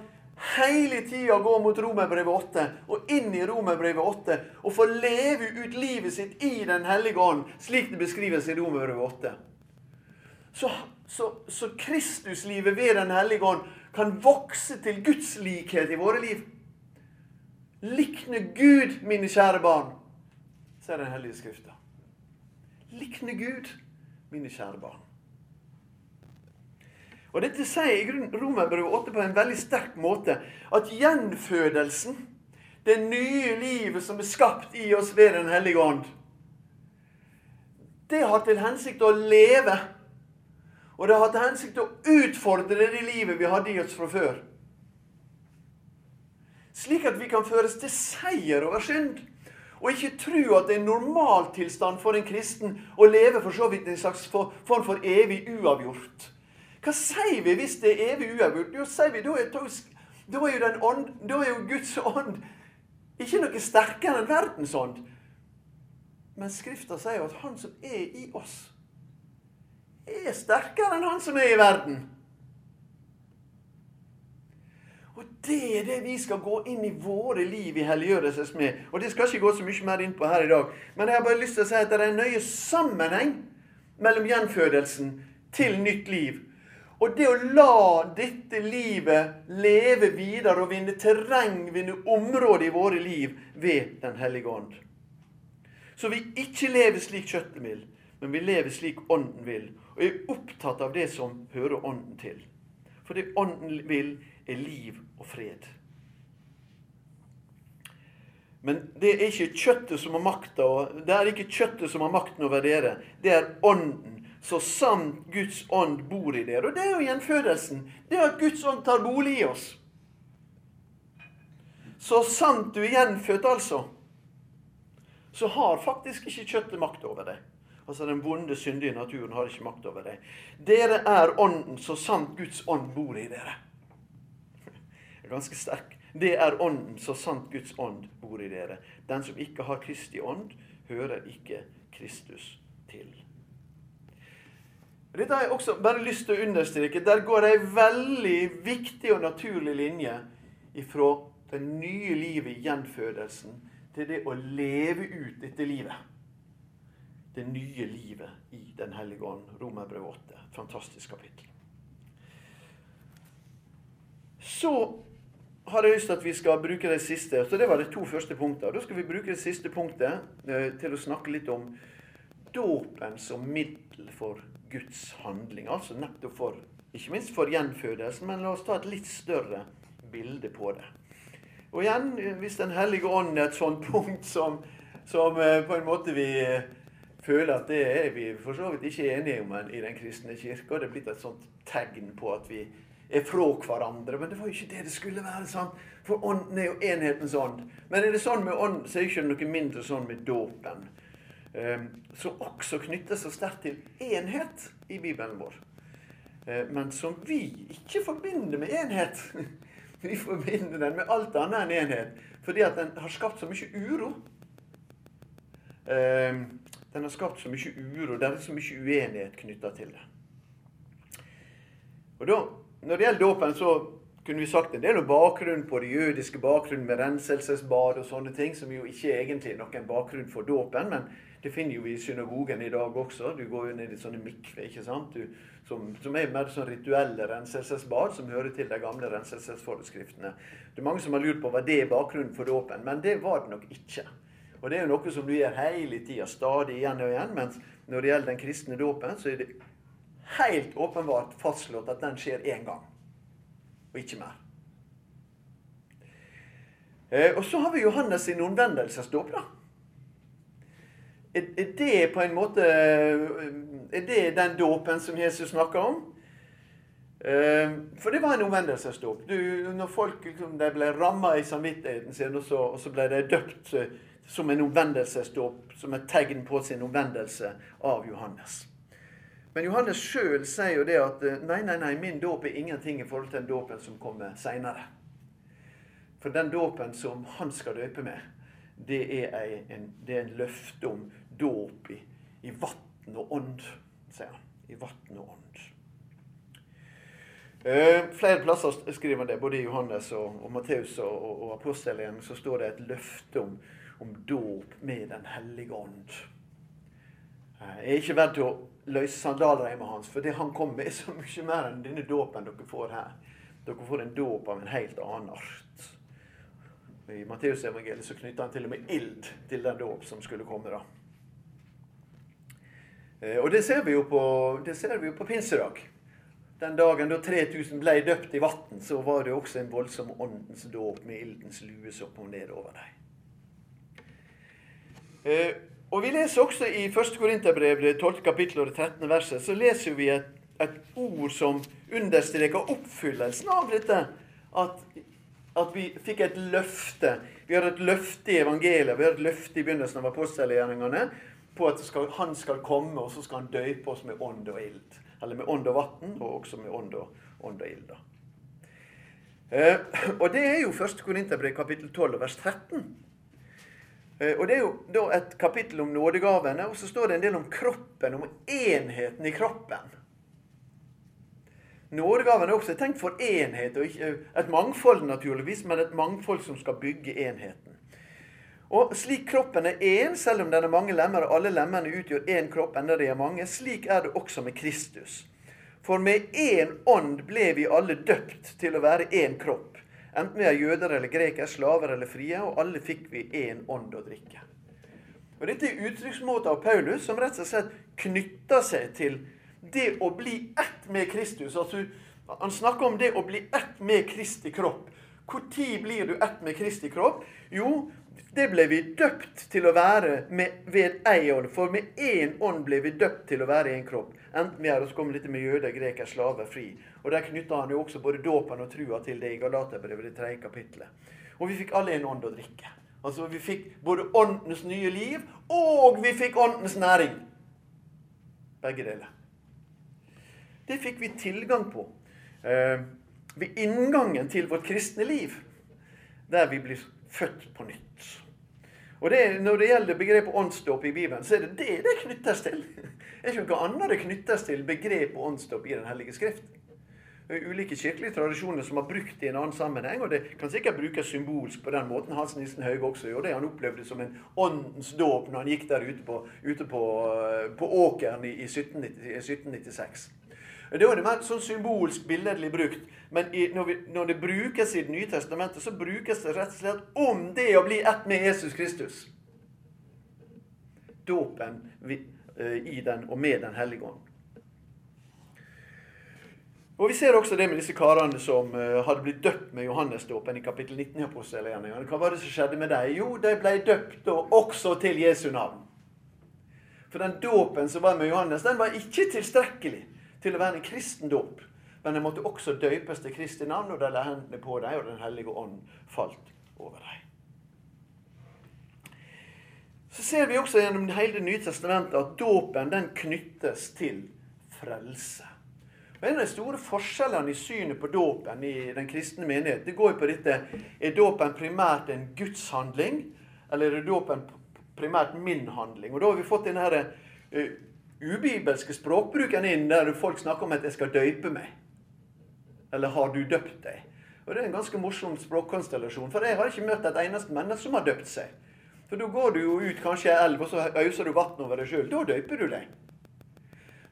hele tida gå mot Romerbrevet 8 og inn i Romerbrevet 8 og få leve ut livet sitt i Den hellige ånd, slik det beskrives i Romerbrevet 8. Så, så, så Kristuslivet ved Den hellige ånd kan vokse til Guds likhet i våre liv. Likne Gud, mine kjære barn, sier Den hellige Skrifta likne Gud, mine kjære barn. Og Dette sier i grunnen Romerbrevet 8 på en veldig sterk måte. At gjenfødelsen, det nye livet som er skapt i oss ved Den hellige ånd, det har til hensikt å leve. Og det har til hensikt å utfordre det livet vi hadde i oss fra før. Slik at vi kan føres til seier over synd. Og ikke tro at det er en normaltilstand for en kristen å leve for så vidt en slags form for evig uavgjort. Hva sier vi hvis det er evig uavgjort? Jo, sier vi, da er, da er, jo, ånd, da er jo Guds ånd ikke noe sterkere enn verdens ånd. Men Skrifta sier jo at han som er i oss, er sterkere enn han som er i verden. Og det er det vi skal gå inn i våre liv i helliggjørelses med. Og det skal ikke gå så mye mer inn på her i dag. Men jeg har bare lyst til å si at det er en nøye sammenheng mellom gjenfødelsen til nytt liv. Og det å la dette livet leve videre og vinne terreng, vinne område i våre liv ved Den hellige ånd. Så vi ikke lever slik kjøttet vil, men vi lever slik Ånden vil. Og er opptatt av det som hører Ånden til. For det Ånden vil, er liv og fred. Men det er ikke kjøttet som har makta, det er ikke kjøttet som har makten over dere. Det er Ånden. Så sant Guds ånd bor i dere. Og det er jo gjenfødelsen. Det er at Guds ånd tar bolig i oss. Så sant du er gjenfødt, altså, så har faktisk ikke kjøttet makt over deg. Altså den vonde, syndige naturen har ikke makt over deg. Dere er ånden, så sant Guds ånd bor i dere. Ganske sterk. Det er ånden, så sant Guds ånd bor i dere. Den som ikke har Kristi ånd, hører ikke Kristus til. Dette har jeg også bare lyst til å understreke. Der går ei veldig viktig og naturlig linje ifra det nye livet i gjenfødelsen til det å leve ut dette livet. Det nye livet i Den hellige ånd. Romerbrev 8. Fantastisk kapittel. Så har jeg lyst til at vi skal bruke det siste. Så Det var de to første punktene. Da skal vi bruke det siste punktet eh, til å snakke litt om dåpen som middel for Guds handling. Altså nettopp for, ikke minst for gjenfødelsen, men la oss ta et litt større bilde på det. Og igjen, hvis Den hellige ånd er et sånt *laughs* punkt som, som eh, på en måte vi eh, føler at det er vi for så vidt ikke enige om i Den kristne kirke, og det er blitt et sånt tegn på at vi er fra hverandre. Men det var jo ikke det det skulle være. sant? For ånden er jo enhetens ånd. Men er det sånn med ånd, så er det ikke noe mindre sånn med dåpen. Um, som også knytter seg sterkt til enhet i Bibelen vår. Uh, men som vi ikke forbinder med enhet. *laughs* vi forbinder den med alt annet enn enhet. Fordi at den har skapt så mye uro. Um, den har skapt så mye uro. Det er så mye uenighet knytta til det. Og da når det gjelder dåpen, så kunne vi sagt en del om bakgrunnen på det jødiske bakgrunnen med renselsesbad og sånne ting, som jo ikke egentlig er noen bakgrunn for dåpen, men det finner jo vi i synagogen i dag også. Du går jo ned i sånne mikve, ikke sant? Du, som, som, er mer sånn rituelle renselsesbad, som hører til de gamle renselsesforeskriftene. Det er mange som har lurt på hva det er bakgrunnen for dåpen, men det var det nok ikke. Og det er jo noe som du gjør hele tida, stadig igjen og igjen. Mens når det gjelder den kristne dåpen, så er det helt åpenbart fastslått at den skjer én gang, og ikke mer. Eh, og så har vi Johannes sin omvendelsesdåp. da. Er, det på en måte eh, Er det den dåpen som Jesus snakker om? Eh, for det var en omvendelsesdåp. Når folk liksom, ble ramma i samvittigheten sin, og så, og så ble de døpt som en omvendelsesdåp, som et tegn på sin omvendelse av Johannes. Men Johannes sjøl sier jo det at eh, nei, nei, nei, min dåp er ingenting i forhold til den dåpen som kommer seinere. For den dåpen som han skal døpe med, det er, en, det er en løfte om dåp i, i vann og ånd, sier han. I vann og ånd. Uh, flere plasser skriver det, både i Johannes og, og Matteus og, og, og apostelen, så står det et løfte om, om dåp med Den hellige ånd. Uh, jeg er ikke verdt til å løse sandalreimen hans. For det han kom med, er så mye mer enn denne dåpen dere får her. Dere får en dåp av en helt annen art. I Matteusevangeliet så knytter han til og med ild til den dåp som skulle komme. da. Eh, og det ser vi jo på, vi jo på pinsedag. Den dagen da 3000 ble døpt i vann, så var det også en voldsom åndens dåp med ildens lue som kom ned over dem. Og Vi leser også i 1. Korinterbrev, det 12. kapittel og det 13. verset, så leser vi et, et ord som understreker oppfyllelsen av dette. At, at, vi fikk et løfte. Vi har et løfte i evangeliet, vi har et løfte i begynnelsen av apostelgjerningene på at skal, han skal komme, og så skal han døype oss med ånd og ild. Eller med ånd og vann, og også med ånd og, ånd og ild. Eh, og det er jo 1. Korinterbrev kapittel 12 vers 13. Eh, og Det er jo da et kapittel om nådegavene, og så står det en del om kroppen, om enheten i kroppen. Nådegaven er også tenkt for enhet, og ikke et mangfold naturligvis, men et mangfold som skal bygge enheten. Og Slik kroppen er én, selv om den er mange lemmer, og alle lemmene utgjør én kropp, enda de er mange, slik er det også med Kristus. For med én ånd ble vi alle døpt til å være én kropp Enten vi er jøder eller grekere, slaver eller frie, og alle fikk vi én ånd å drikke. Og Dette er uttrykksmåter av Paulus som rett og slett knytter seg til det å bli ett med Kristus. Altså, han snakker om det å bli ett med Kristi kropp. Når blir du ett med Kristi kropp? Jo, det ble vi døpt til å være med, ved ei ånd. For med én ånd ble vi døpt til å være en kropp. Enten vi er oss kommet litt med jøder, greker, slaver, fri. Og Der knytta han jo også både dåpen og trua til det i Galaterbrevet, det tredje kapittelet. Og vi fikk alle en ånd å drikke. Altså Vi fikk både åndens nye liv, og vi fikk åndens næring. begge deler. Det fikk vi tilgang på eh, ved inngangen til vårt kristne liv, der vi blir født på nytt. Og det, Når det gjelder begrepet åndsdåp i Bibelen, så er det det det knyttes til. Det er ikke noe annet det knyttes til begrepet åndsdåp i Den hellige skrift. Det er ulike kirkelige tradisjoner som har brukt det i en annen sammenheng, og det kan sikkert brukes symbolsk på den måten. Hans Nissen Hauge også gjorde det. Han opplevde det som en åndens dåp når han gikk der ute på, ute på, på åkeren i, i 1796. Da er det mer sånn symbolsk, billedlig brukt. Men i, når, vi, når, det brukes i Det nye testamentet, så brukes det rett og slett om det å bli ett med Jesus Kristus. Dåpen eh, i den og med Den hellige ånd. Og Vi ser også det med disse karene som uh, hadde blitt døpt med Johannesdåpen i kapittel 19. i. Hva var det som skjedde med dem? Jo, de ble døpt og også til Jesu navn. For den dåpen som var med Johannes, den var ikke tilstrekkelig til å være en kristen dåp. Men de måtte også døpes til Kristi navn, og de la hendene på dem, og Den hellige ånd falt over dem. Så ser vi også gjennom hele Det nye testamentet at dåpen den knyttes til frelse. Og En av de store forskjellene i synet på dåpen i den kristne menighet, det går jo på dette Er dåpen primært en gudshandling, eller er dåpen primært min handling? Og Da har vi fått denne uh, ubibelske språkbruken inn, der folk snakker om at 'jeg skal døype meg'. Eller 'har du døpt deg'? Og Det er en ganske morsom språkkonstellasjon. For jeg har ikke møtt et eneste menneske som har døpt seg. For da går du jo ut kanskje i elv, og så øser du vann over deg sjøl. Da døyper du deg.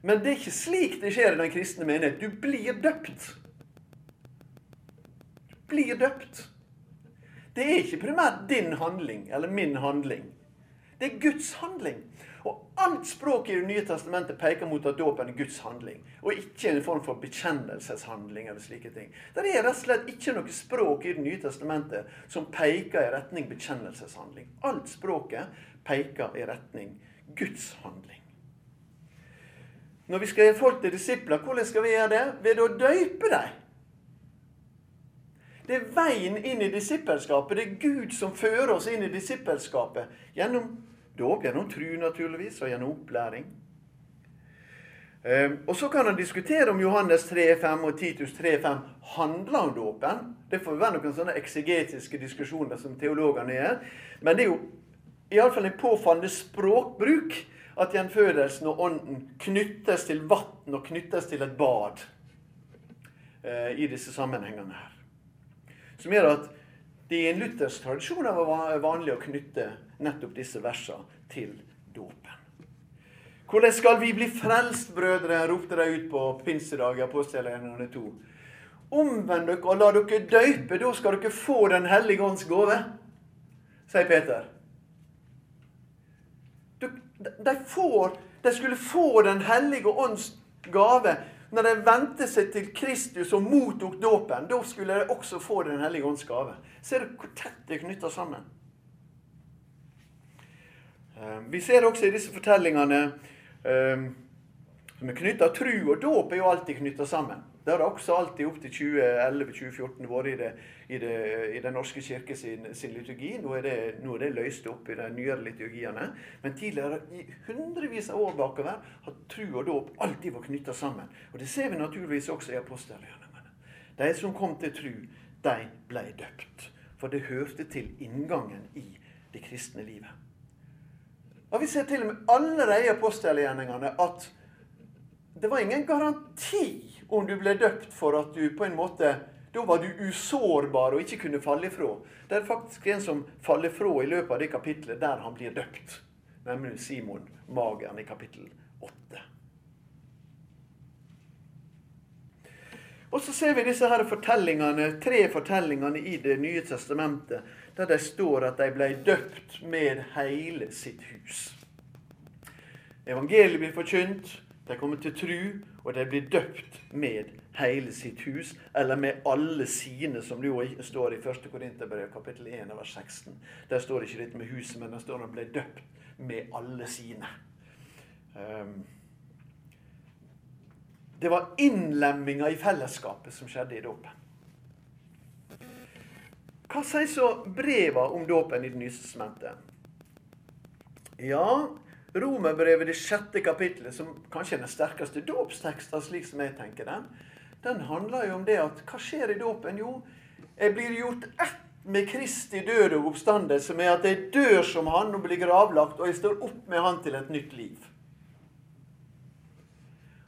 Men det er ikke slik det skjer i den kristne menighet. Du blir døpt. Du blir døpt. Det er ikke primært din handling eller min handling. Det er Guds handling. Og alt språk i Det nye testamentet peker mot at dåpen er Guds handling, og ikke en form for bekjennelseshandling. eller slike ting. Det er rett og slett ikke noe språk i Det nye testamentet som peker i retning bekjennelseshandling. Alt språket peker i retning Guds handling. Når vi skal gjøre folk til disipler, hvordan skal vi gjøre det? Ved å døype dem. Det er veien inn i disippelskapet. Det er Gud som fører oss inn i disippelskapet gjennom Dåp gjennom tru, naturligvis, og gjennom opplæring. Ehm, og Så kan han diskutere om Johannes 3,5 og Titus 3,5 handler om dåpen. Det får være noen sånne eksegetiske diskusjoner som teologene gjør. Men det er jo iallfall en påfallende språkbruk at gjenfødelsen og ånden knyttes til vann og knyttes til et bad eh, i disse sammenhengene her. Som gjør at det i en luthersk tradisjon var vanlig å knytte nettopp disse versene til dåpen. Hvordan skal vi bli frelst, brødre? ropte de ut på pinsedag i apostelgjerningene 2. Omvend dere og la dere døype, da skal dere få Den hellige ånds gave, sier Peter. De, får, de skulle få Den hellige ånds gave når de vendte seg til Kristus og mottok dåpen, da skulle de også få Den hellige ånds gave. Ser du hvor tett det er knytta sammen? Eh, vi ser også i disse fortellingene eh, som er knytta Tru og dåp er jo alltid knytta sammen. Det har det også alltid opp til 2011-2014 vært i, det, i, det, i Den norske kirke sin, sin liturgi. Nå er, det, nå er, det, løst opp i de nyere liturgiene. Men tidligere, i hundrevis av år bakover, har tru og dåp alltid vært knytta sammen. Og Det ser vi naturligvis også i apostelgjerningene. De som kom til tru, de ble døpt. For det hørte til inngangen i det kristne livet. Og Vi ser til og med allerede i apostelgjerningene at det var ingen garanti om du ble døpt for at du på en måte Da var du usårbar og ikke kunne falle ifra. Det er faktisk en som faller fra i løpet av det kapitlet der han blir døpt. Nemlig Simon Mageren i kapittel 8. Og så ser vi disse her fortellingene, tre fortellingene i Det nye testamentet der det står at de ble døpt med hele sitt hus. Evangeliet blir forkynt, de kommer til tru, og de blir døpt med hele sitt hus, eller med alle sine, som det jo står i 1. Korinterbrev kapittel 1 vers 16. Der står det ikke dette med huset, men der står at de ble døpt med alle sine. Um, det var innlemminga i fellesskapet som skjedde i dåpen. Hva sier så breva om dåpen i Det nye testamentet? Ja, Romerbrevet, det sjette kapittelet, som kanskje er den sterkeste dåpsteksten, slik som jeg tenker den, den handler jo om det at hva skjer i dåpen? Jo, jeg blir gjort ett med Kristi død og oppstandelse, med at jeg dør som Han og blir gravlagt, og jeg står opp med Han til et nytt liv.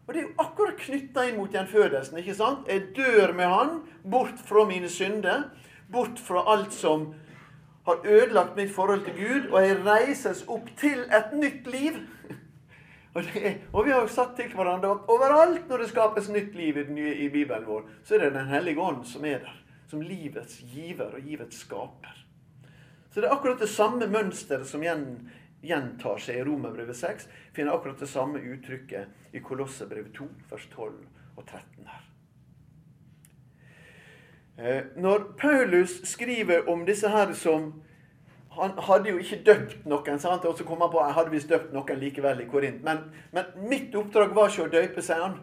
Og Det er jo akkurat knytta inn mot gjenfødelsen. ikke sant? Jeg dør med Han, bort fra mine synder, bort fra alt som har ødelagt mitt forhold til Gud, og jeg reises opp til et nytt liv. Og, det, og vi har jo sagt til hverandre at overalt når det skapes nytt liv i, nye, i Bibelen vår, så er det Den hellige ånd som er der. Som livets giver og livets skaper. Så det er akkurat det samme mønsteret som gjentar seg i Romerbrevet 6. Finner akkurat det samme uttrykket i Kolossebrevet 2, vers 12 og 13 her. Eh, når Paulus skriver om disse her som Han hadde jo ikke døpt noen, sant? og så kom han på jeg hadde visst døpt noen likevel i Korint. Men, men mitt oppdrag var ikke å døpe, sier han.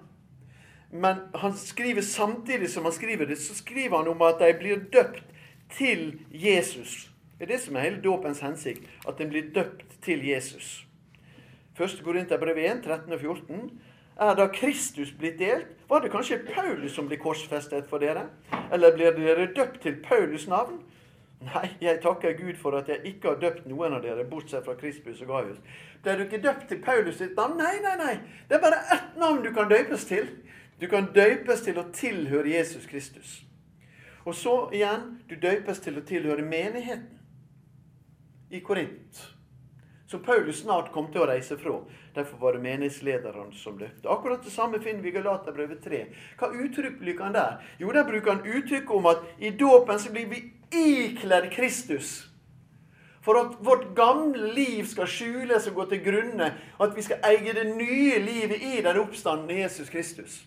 Men han skriver samtidig som han skriver det, så skriver han om at de blir døpt til Jesus. Det er det som er hele dåpens hensikt. At en blir døpt til Jesus. 1. Korinterbrev 1, 13 og 14 er da Kristus blitt delt, var det kanskje Paulus som ble korsfestet for dere? Eller blir dere døpt til Paulus' navn? Nei, jeg takker Gud for at jeg ikke har døpt noen av dere, bortsett fra Krispus og Gaius. Ble du ikke døpt til Paulus sitt navn? Nei, nei, nei. Det er bare ett navn du kan døpes til. Du kan døpes til å tilhøre Jesus Kristus. Og så igjen du døpes til å tilhøre menigheten i Korint som Paulus snart kom til å reise fra. Derfor var det menighetslederen som døpte. Akkurat det samme finner vi i Galaterbrevet 3. Hva uttrykk bruker han der? Jo, der bruker han uttrykk om at i dåpen så blir vi ikledd Kristus. For at vårt gamle liv skal skjules og gå til grunne. At vi skal eie det nye livet i den oppstandende Jesus Kristus.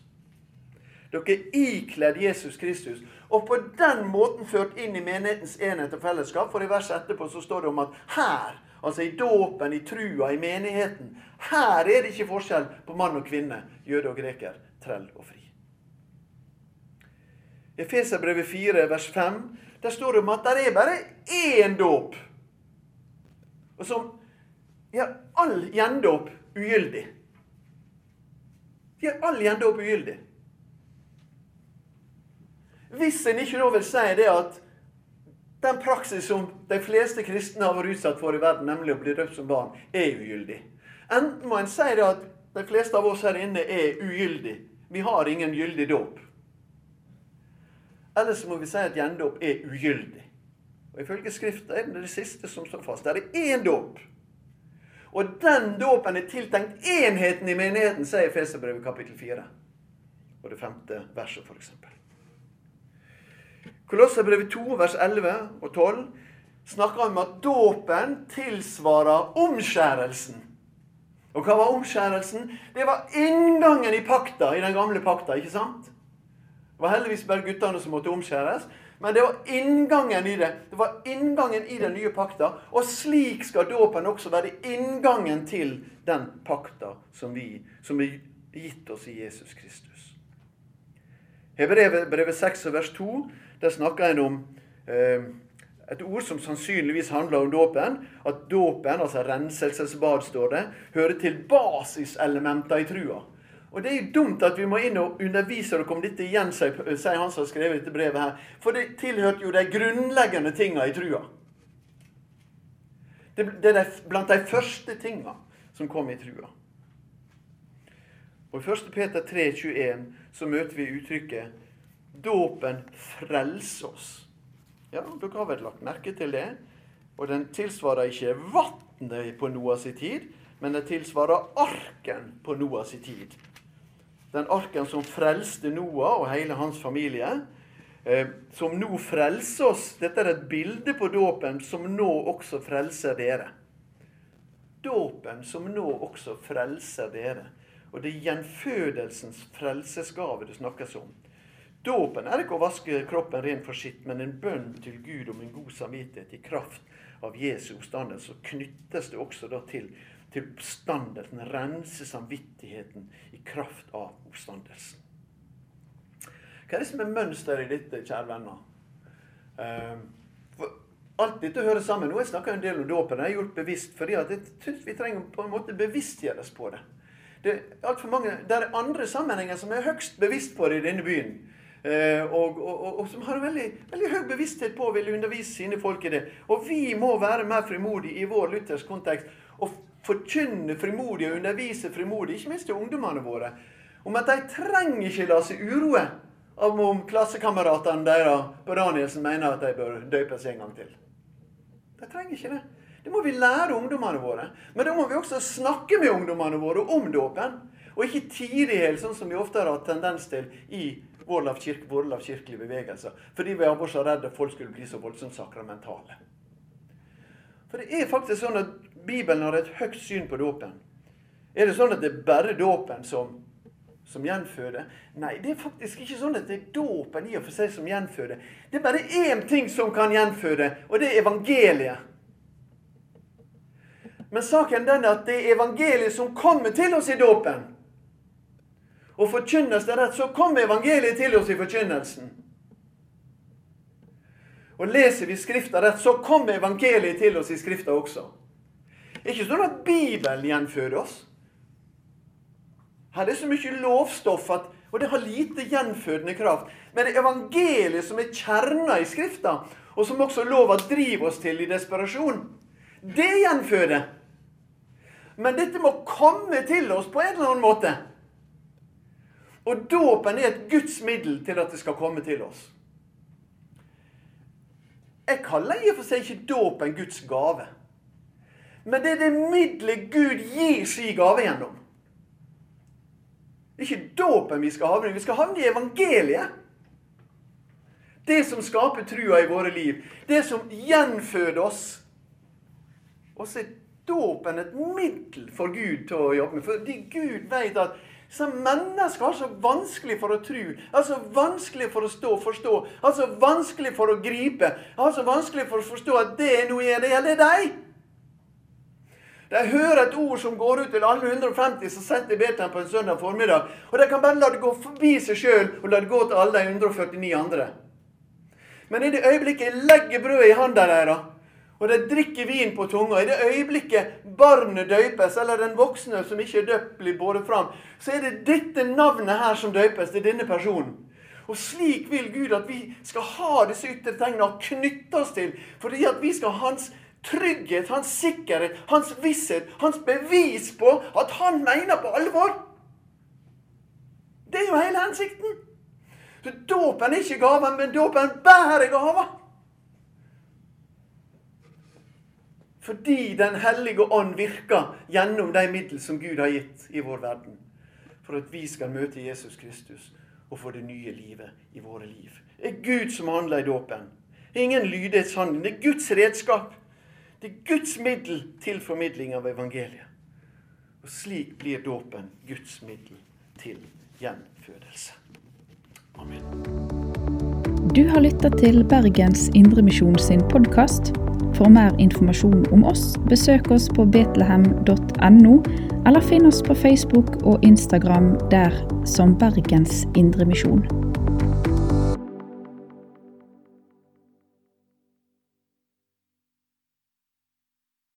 Dere er ikledd Jesus Kristus. Og på den måten ført inn i menighetens enhet og fellesskap. For i verset etterpå så står det om at her Altså i dåpen, i trua, i menigheten. Her er det ikke forskjell på mann og kvinne, jøde og greker, trell og fri. Efeserbrevet 4, vers 5, der står det om at det er bare én dåp. Og som gjør all gjendåp ugyldig. Gjør all gjendåp ugyldig. Hvis en ikke da vil si det at den praksis som de fleste kristne har vært utsatt for i verden, nemlig å bli døpt som barn, er ugyldig. Enten må en si det at de fleste av oss her inne er ugyldig. Vi har ingen gyldig dåp. Eller så må vi si at gjendåp er ugyldig. Og Ifølge Skriften er det det siste som står fast. Det er én dåp. Og den dåpen er tiltenkt enheten i menigheten, sier Feserbrevet kapittel 4. Og det femte verset, f.eks. Kolosserbrevet 2, vers 11 og 12 snakker om at dåpen tilsvarer omskjærelsen. Og hva var omskjærelsen? Det var inngangen i pakta, i den gamle pakta. ikke sant? Det var heldigvis bare guttene som måtte omskjæres. Men det var inngangen i det. Det var inngangen i den nye pakta. Og slik skal dåpen også være inngangen til den pakta som, vi, som er gitt oss i Jesus Kristus. Hebrevet 6 vers 2 der snakker en om eh, et ord som sannsynligvis handler om dåpen. At dåpen, altså renselsesbad, står det, hører til basiselementer i trua. Og Det er jo dumt at vi må inn og undervise dere om dette igjen, sier han som har skrevet dette brevet her. For det tilhørte jo de grunnleggende tinga i trua. Det, det er blant de første tinga som kom i trua. Og I 1. Peter 3, 21 så møter vi uttrykket dåpen frelser oss. Ja, Dere har vel lagt merke til det? Og den tilsvarer ikke vannet på Noas tid, men den tilsvarer arken på Noas tid. Den arken som frelste Noah og hele hans familie. Eh, som nå frelser oss. Dette er et bilde på dåpen som nå også frelser dere. Dåpen som nå også frelser dere. Og det er gjenfødelsens frelsesgave det snakkes om. Dåpen er ikke å vaske kroppen ren for sitt, men en bønn til Gud om en god samvittighet i kraft av Jesu oppstandelse. Så knyttes det også da til, til oppstandelsen, rense samvittigheten i kraft av oppstandelsen. Hva er det som er mønsteret i dette, kjære venner? For alt dette hører sammen. Nå har jeg snakka en del om dåpen. Det har jeg gjort bevisst, fordi jeg synes vi trenger på en måte bevisstgjøres på det. Det er alt for mange, det er andre sammenhenger som er høgst bevisst på det i denne byen. Eh, og, og, og, og, som har en veldig, veldig høy bevissthet på å ville undervise sine folk i det. Og vi må være mer frimodige i vår luthersk kontekst forkynne frimodig og undervise frimodig, ikke minst til ungdommene våre, om at de trenger ikke la seg uroe av om klassekameratene deres på Danielsen mener at de bør døpes en gang til. De trenger ikke det. Det må vi lære ungdommene våre. Men da må vi også snakke med ungdommene våre om dåpen. Og ikke tidlig helt, sånn som vi ofte har hatt tendens til i våre kirke, kirkelige bevegelser. Fordi vi har vært så redde folk skulle bli så voldsomt sakramentale. For det er faktisk sånn at Bibelen har et høyt syn på dåpen. Er det sånn at det er bare dåpen som, som gjenføder? Nei, det er faktisk ikke sånn at det er dåpen i og for seg som gjenføder. Det er bare én ting som kan gjenføde, og det er evangeliet. Men saken den er at det er evangeliet som kommer til oss i dåpen. Og forkynnes det rett, så kommer evangeliet til oss i forkynnelsen. Og leser vi Skrifta rett, så kommer evangeliet til oss i Skrifta også. Det er ikke sånn at Bibelen gjenfører oss. Her er det så mye lovstoff at, og det har lite gjenfødende kraft. Men det er evangeliet som er kjerna i Skrifta, og som også lova driver oss til i desperasjon, det gjenføder. Men dette må komme til oss på en eller annen måte. Og dåpen er et Guds middel til at det skal komme til oss. Jeg kaller i og for seg ikke dåpen Guds gave. Men det er det middelet Gud gir sin gave gjennom. Det er ikke dåpen vi skal havne i. Vi skal havne i evangeliet. Det som skaper trua i våre liv. Det som gjenføder oss. Og så er dåpen et middel for Gud til å jobbe med. Fordi Gud vet at så mennesker har så vanskelig for å tro, altså vanskelig for å stå, forstå, altså vanskelig for å gripe, altså vanskelig for å forstå at det er noe i det er deg. De hører et ord som går ut til alle 150 som sitter i Betlehem på en søndag formiddag, og de kan bare la det gå forbi seg sjøl og la det gå til alle de 149 andre. Men i det øyeblikket jeg legger brødet i handa deres, og de drikker vin på tunga. I det øyeblikket barnet døpes, eller den voksne som ikke er døpt, blir båret fram, så er det dette navnet her som døpes. Det er denne personen. Og slik vil Gud at vi skal ha disse ytre tegnene og knytte oss til. Fordi at vi skal ha hans trygghet, hans sikkerhet, hans visshet, hans bevis på at han mener på alvor. Det er jo hele hensikten. Så Dåpen er ikke gaven, men dåpen bærer gaven. Fordi Den hellige ånd virker gjennom de middel som Gud har gitt i vår verden. For at vi skal møte Jesus Kristus og få det nye livet i våre liv. Det er Gud som handler i dåpen. Ingen lydighetshandling. Det er Guds redskap. Det er Guds middel til formidling av evangeliet. Og slik blir dåpen Guds middel til gjenfødelse. Amen. Du har lytta til Bergens Indremisjon sin podkast. For mer informasjon om oss, besøk oss på betlehem.no, eller finn oss på Facebook og Instagram der som Bergens Indremisjon.